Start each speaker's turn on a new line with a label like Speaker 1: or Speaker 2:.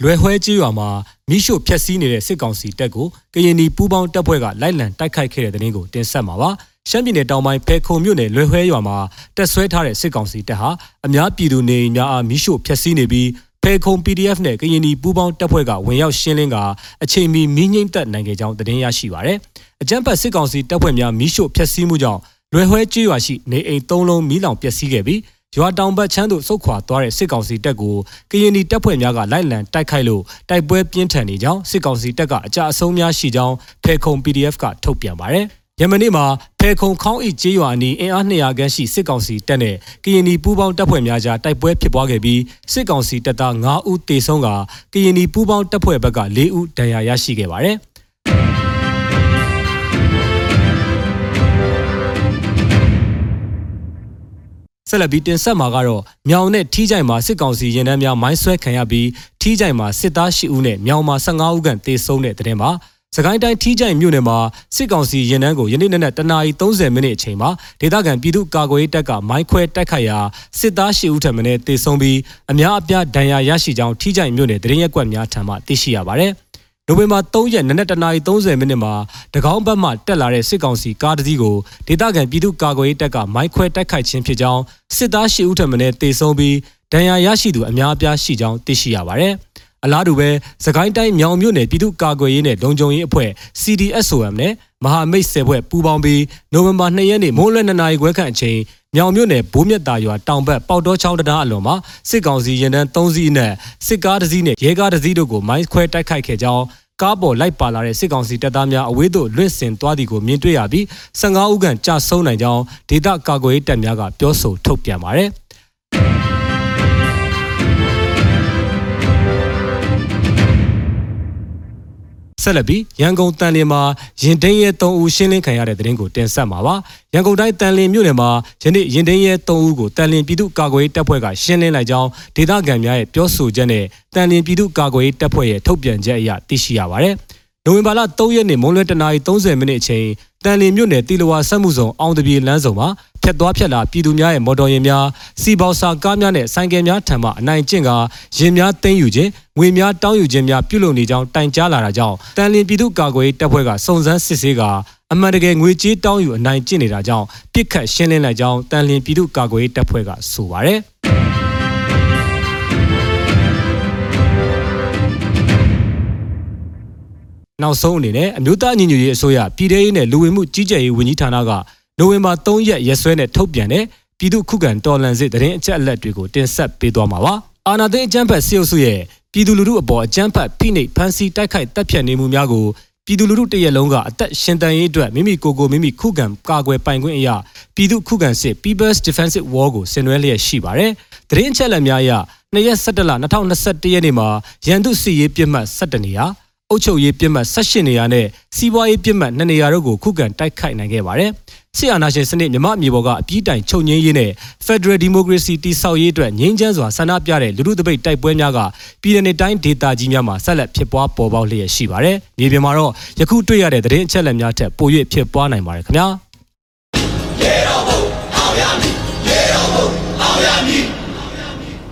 Speaker 1: လွယ်ဟွဲကြီးရွာမှာမိရှုဖျက်ဆီးနေတဲ့စစ်ကောင်စီတပ်ကိုကရင်နီပူးပေါင်းတပ်ဖွဲ့ကလိုက်လံတိုက်ခိုက်ခဲ့တဲ့တဲ့တင်ကိုတင်ဆက်မှာပါရှမ်းပြည်နယ်တောင်ပိုင်းဖဲခုံမြို့နယ်လွယ်ဟွဲရွာမှာတက်ဆွဲထားတဲ့စစ်ကောင်စီတပ်ဟာအများပြည်သူနေအိမ်များအားမိရှုဖျက်ဆီးနေပြီးဖဲခုံ PDF နဲ့ကရင်နီပူးပေါင်းတပ်ဖွဲ့ကဝင်ရောက်ရှင်းလင်းကအချိန်မီမီးငိမ့်သက်နိုင်ခဲ့ကြောင်းသတင်းရရှိပါရယ်အကြမ်းဖက်စစ်ကောင်စီတပ်ဖွဲ့များမိရှုဖျက်ဆီးမှုကြောင့်လွယ်ဟွဲကြီးရွာရှိနေအိမ်၃လုံးမီးလောင်ပျက်စီးခဲ့ပြီး ရွာတောင်ဘက်ချမ်းသို့ဆုတ်ခွာသွားတဲ့စစ်ကောင်စီတပ်ကိုကရင်နီတပ်ဖွဲ့များကလိုက်လံတိုက်ခိုက်လို့တိုက်ပွဲပြင်းထန်နေကြောင်းစစ်ကောင်စီတပ်ကအကြအဆုံးများရှိကြောင်းဖေခုံ PDF ကထုတ်ပြန်ပါတယ်။ယမနေ့မှာဖေခုံခေါင်းအိကျေးရွာအနီးအင်အား200ခန်းရှိစစ်ကောင်စီတပ်နဲ့ကရင်နီပူးပေါင်းတပ်ဖွဲ့များကြားတိုက်ပွဲဖြစ်ပွားခဲ့ပြီးစစ်ကောင်စီတပ်သား9ဦးတေဆုံးကကရင်နီပူးပေါင်းတပ်ဖွဲ့ဘက်က4ဦးဒဏ်ရာရရှိခဲ့ပါတယ်။ ဆက်လက်ပြီးတင်ဆက်မှာကတော့မြောင်နဲ့ထီးကြိုင်မှာစစ်ကောင်စီရင်တန်းများမိုင်းဆွဲခံရပြီးထီးကြိုင်မှာစစ်သား၈ဦးနဲ့မြောင်မှာ15ဦးခန့်တေဆုံးတဲ့တဲ့တင်ပါစကိုင်းတိုင်းထီးကြိုင်မြို့နယ်မှာစစ်ကောင်စီရင်တန်းကိုယနေ့နေ့နဲ့တနာရီ30မိနစ်အချိန်မှာဒေသခံပြည်သူ့ကာကွယ်ရေးတပ်ကမိုင်းခွဲတိုက်ခိုက်ရာစစ်သား၈ဦးထပ်မံတေဆုံးပြီးအများအပြားဒဏ်ရာရရှိကြောင်းထီးကြိုင်မြို့နယ်တရင်ရက်ကွက်များထံမှသိရှိရပါတယ်။ နိုဝင်ဘာ3ရက်နနက်တနာရီ30မိနစ်မှာတကောင်းဘက်မှတက်လာတဲ့စစ်ကောင်စီကားတစ်စီးကိုဒေသခံပြည်သူ့ကာကွယ်ရေးတပ်ကမိုင်းခွဲတိုက်ခိုက်ခြင်းဖြစ်ကြောင်းစစ်သား၈ဦးထပ်မံတေဆုံးပြီးဒဏ်ရာရရှိသူအများအပြားရှိကြောင်းသိရှိရပါတယ်။အလားတူပဲစကိုင်းတိုင်းမြောင်မြို့နယ်ပြည်သူ့ကာကွယ်ရေးနဲ့လုံခြုံရေးအဖွဲ့ CDSOM နဲ့ မဟာမိတ်ဆယ်ဘွဲ့ပူးပေါင်းပြီးနိုဝင်ဘာ2ရက်နေ့မိုးလွယ်2နာရီခွဲခန့်အချိန်မြောင်မြို့နယ်ဘိုးမြတ်တာရွာတောင်ဘက်ပေါတောချောင်းတရားအလွန်မှာစစ်ကောင်စီရင်တန်း3စီးနဲ့စစ်ကားတစ်စီးနဲ့ရဲကားတစ်စီးတို့ကိုမိုင်းခွဲတိုက်ခိုက်ခဲ့ကြောင်းကားပေါ်လိုက်ပါလာတဲ့စစ်ကောင်စီတပ်သားများအဝေးသို့လွင့်စင်သွားသည်ကိုမြင်တွေ့ရပြီး15ဦးခန့်ကြာဆုံးနိုင်ကြောင်းဒေသကာကွယ်ရေးတပ်များကပြောဆိုထုတ်ပြန်ပါတယ် ဆက်လက်ပြီးရန်ကုန်တန်လင်းမှာရင်သိမ်းရဲ3ဦးရှင်းလင်းခံရတဲ့တဲ့ရင်ကိုတင်ဆက်မှာပါရန်ကုန်တိုင်းတန်လင်းမြို့နယ်မှာယနေ့ရင်သိမ်းရဲ3ဦးကိုတန်လင်းပြည်သူ့ကာကွယ်ရေးတပ်ဖွဲ့ကရှင်းလင်းလိုက်ကြောင်းဒေသခံများရဲ့ပြောဆိုချက်နဲ့တန်လင်းပြည်သူ့ကာကွယ်ရေးတပ်ဖွဲ့ရဲ့ထုတ်ပြန်ချက်အရသိရှိရပါတယ်နိုဝင်ဘာလ3ရက်နေ့မွန်းလွဲတနာရီ30မိနစ်အချိန်တန်လင်းမြို့နယ်တီလဝါဆက်မှုဆောင်အောင်တပြေလမ်းဆောင်မှာ ဖြတ်သွားဖြတ်လာပြည်သူများရဲ့မော်တော်ယာဉ်များစီပေါစာကားများနဲ့ဆိုင်ကယ်များထံမှအနိုင်ကျင့်ကာယာဉ်များသိမ်းယူခြင်းငွေများတောင်းယူခြင်းများပြုလုပ်နေကြောင်းတိုင်ကြားလာတာကြောင့်တန်လင်းပြည်သူ့ကာကွယ်ရေးတပ်ဖွဲ့ကစုံစမ်းစစ်ဆေးကာအမှန်တကယ်ငွေကြေးတောင်းယူအနိုင်ကျင့်နေတာကြောင့်ပြစ်ခတ်ရှင်းလင်းလိုက်ကြောင်းတန်လင်းပြည်သူ့ကာကွယ်ရေးတပ်ဖွဲ့ကဆိုပါတယ်နောက်ဆုံးအနေနဲ့အမျိုးသားညီညွတ်ရေးအစိုးရပြည်ထရေးနဲ့လူဝင်မှုကြီးကြပ်ရေးဝန်ကြီးဌာနက နိုဝင်ဘာ3ရက်ရက်စွဲနဲ့ထုတ်ပြန်တဲ့ပြည်သူ့ခုခံတော်လှန်စစ်တရင်အချက်အလက်တွေကိုတင်ဆက်ပေးသွားမှာပါ။အာဏာသိမ်းအကြမ်းဖက်စစ်အုပ်စုရဲ့ပြည်သူလူထုအပေါ်အကြမ်းဖက်ဖိနှိပ်ဖမ်းဆီးတိုက်ခိုက်တပ်ဖြတ်နေမှုများကိုပြည်သူလူထုတရက်လုံးကအသက်ရှင်တန်ရေးအတွက်မိမိကိုယ်ကိုမိမိခုခံကာကွယ်ပိုင်ခွင့်အရာပြည်သူခုခံစစ် People's Defensive War ကိုဆင်နွှဲလျက်ရှိပါတယ်။တရင်အချက်အလက်များအရ2ရက်17လ2021ရက်နေ့မှာရန်သူစစ်ရေးပြစ်မှတ်17နေရာ အုပ်ချုပ်ရေးပြစ်မှတ်18နေရာနဲ့စီးပွားရေးပြစ်မှတ်2နေရာတို့ကိုခုခံတိုက်ခိုက်နိုင်ခဲ့ပါတယ်။စစ်အာဏာရှင်စနစ်မြမအမျိုးပေါ်ကအပြည့်တိုင်ချုပ်ငင်းရေးနဲ့ Federal Democracy တည်ဆောက်ရေးအတွက်ငြိမ်းချမ်းစွာဆန္ဒပြတဲ့လူထုတပိတ်တိုက်ပွဲများကပြည်내တိုင်းဒေသကြီးများမှာဆက်လက်ဖြစ်ပွားပေါ်ပေါက်လျက်ရှိပါတယ်။ဒီပြင်မှာတော့ယခုတွေ့ရတဲ့သတင်းအချက်အလက်များထက်ပို၍ဖြစ်ပွားနိုင်ပါတယ်ခင်ဗျာ။ရေတော်ဘုံအောင်ရမည်ရေတော်ဘုံအောင်ရမည်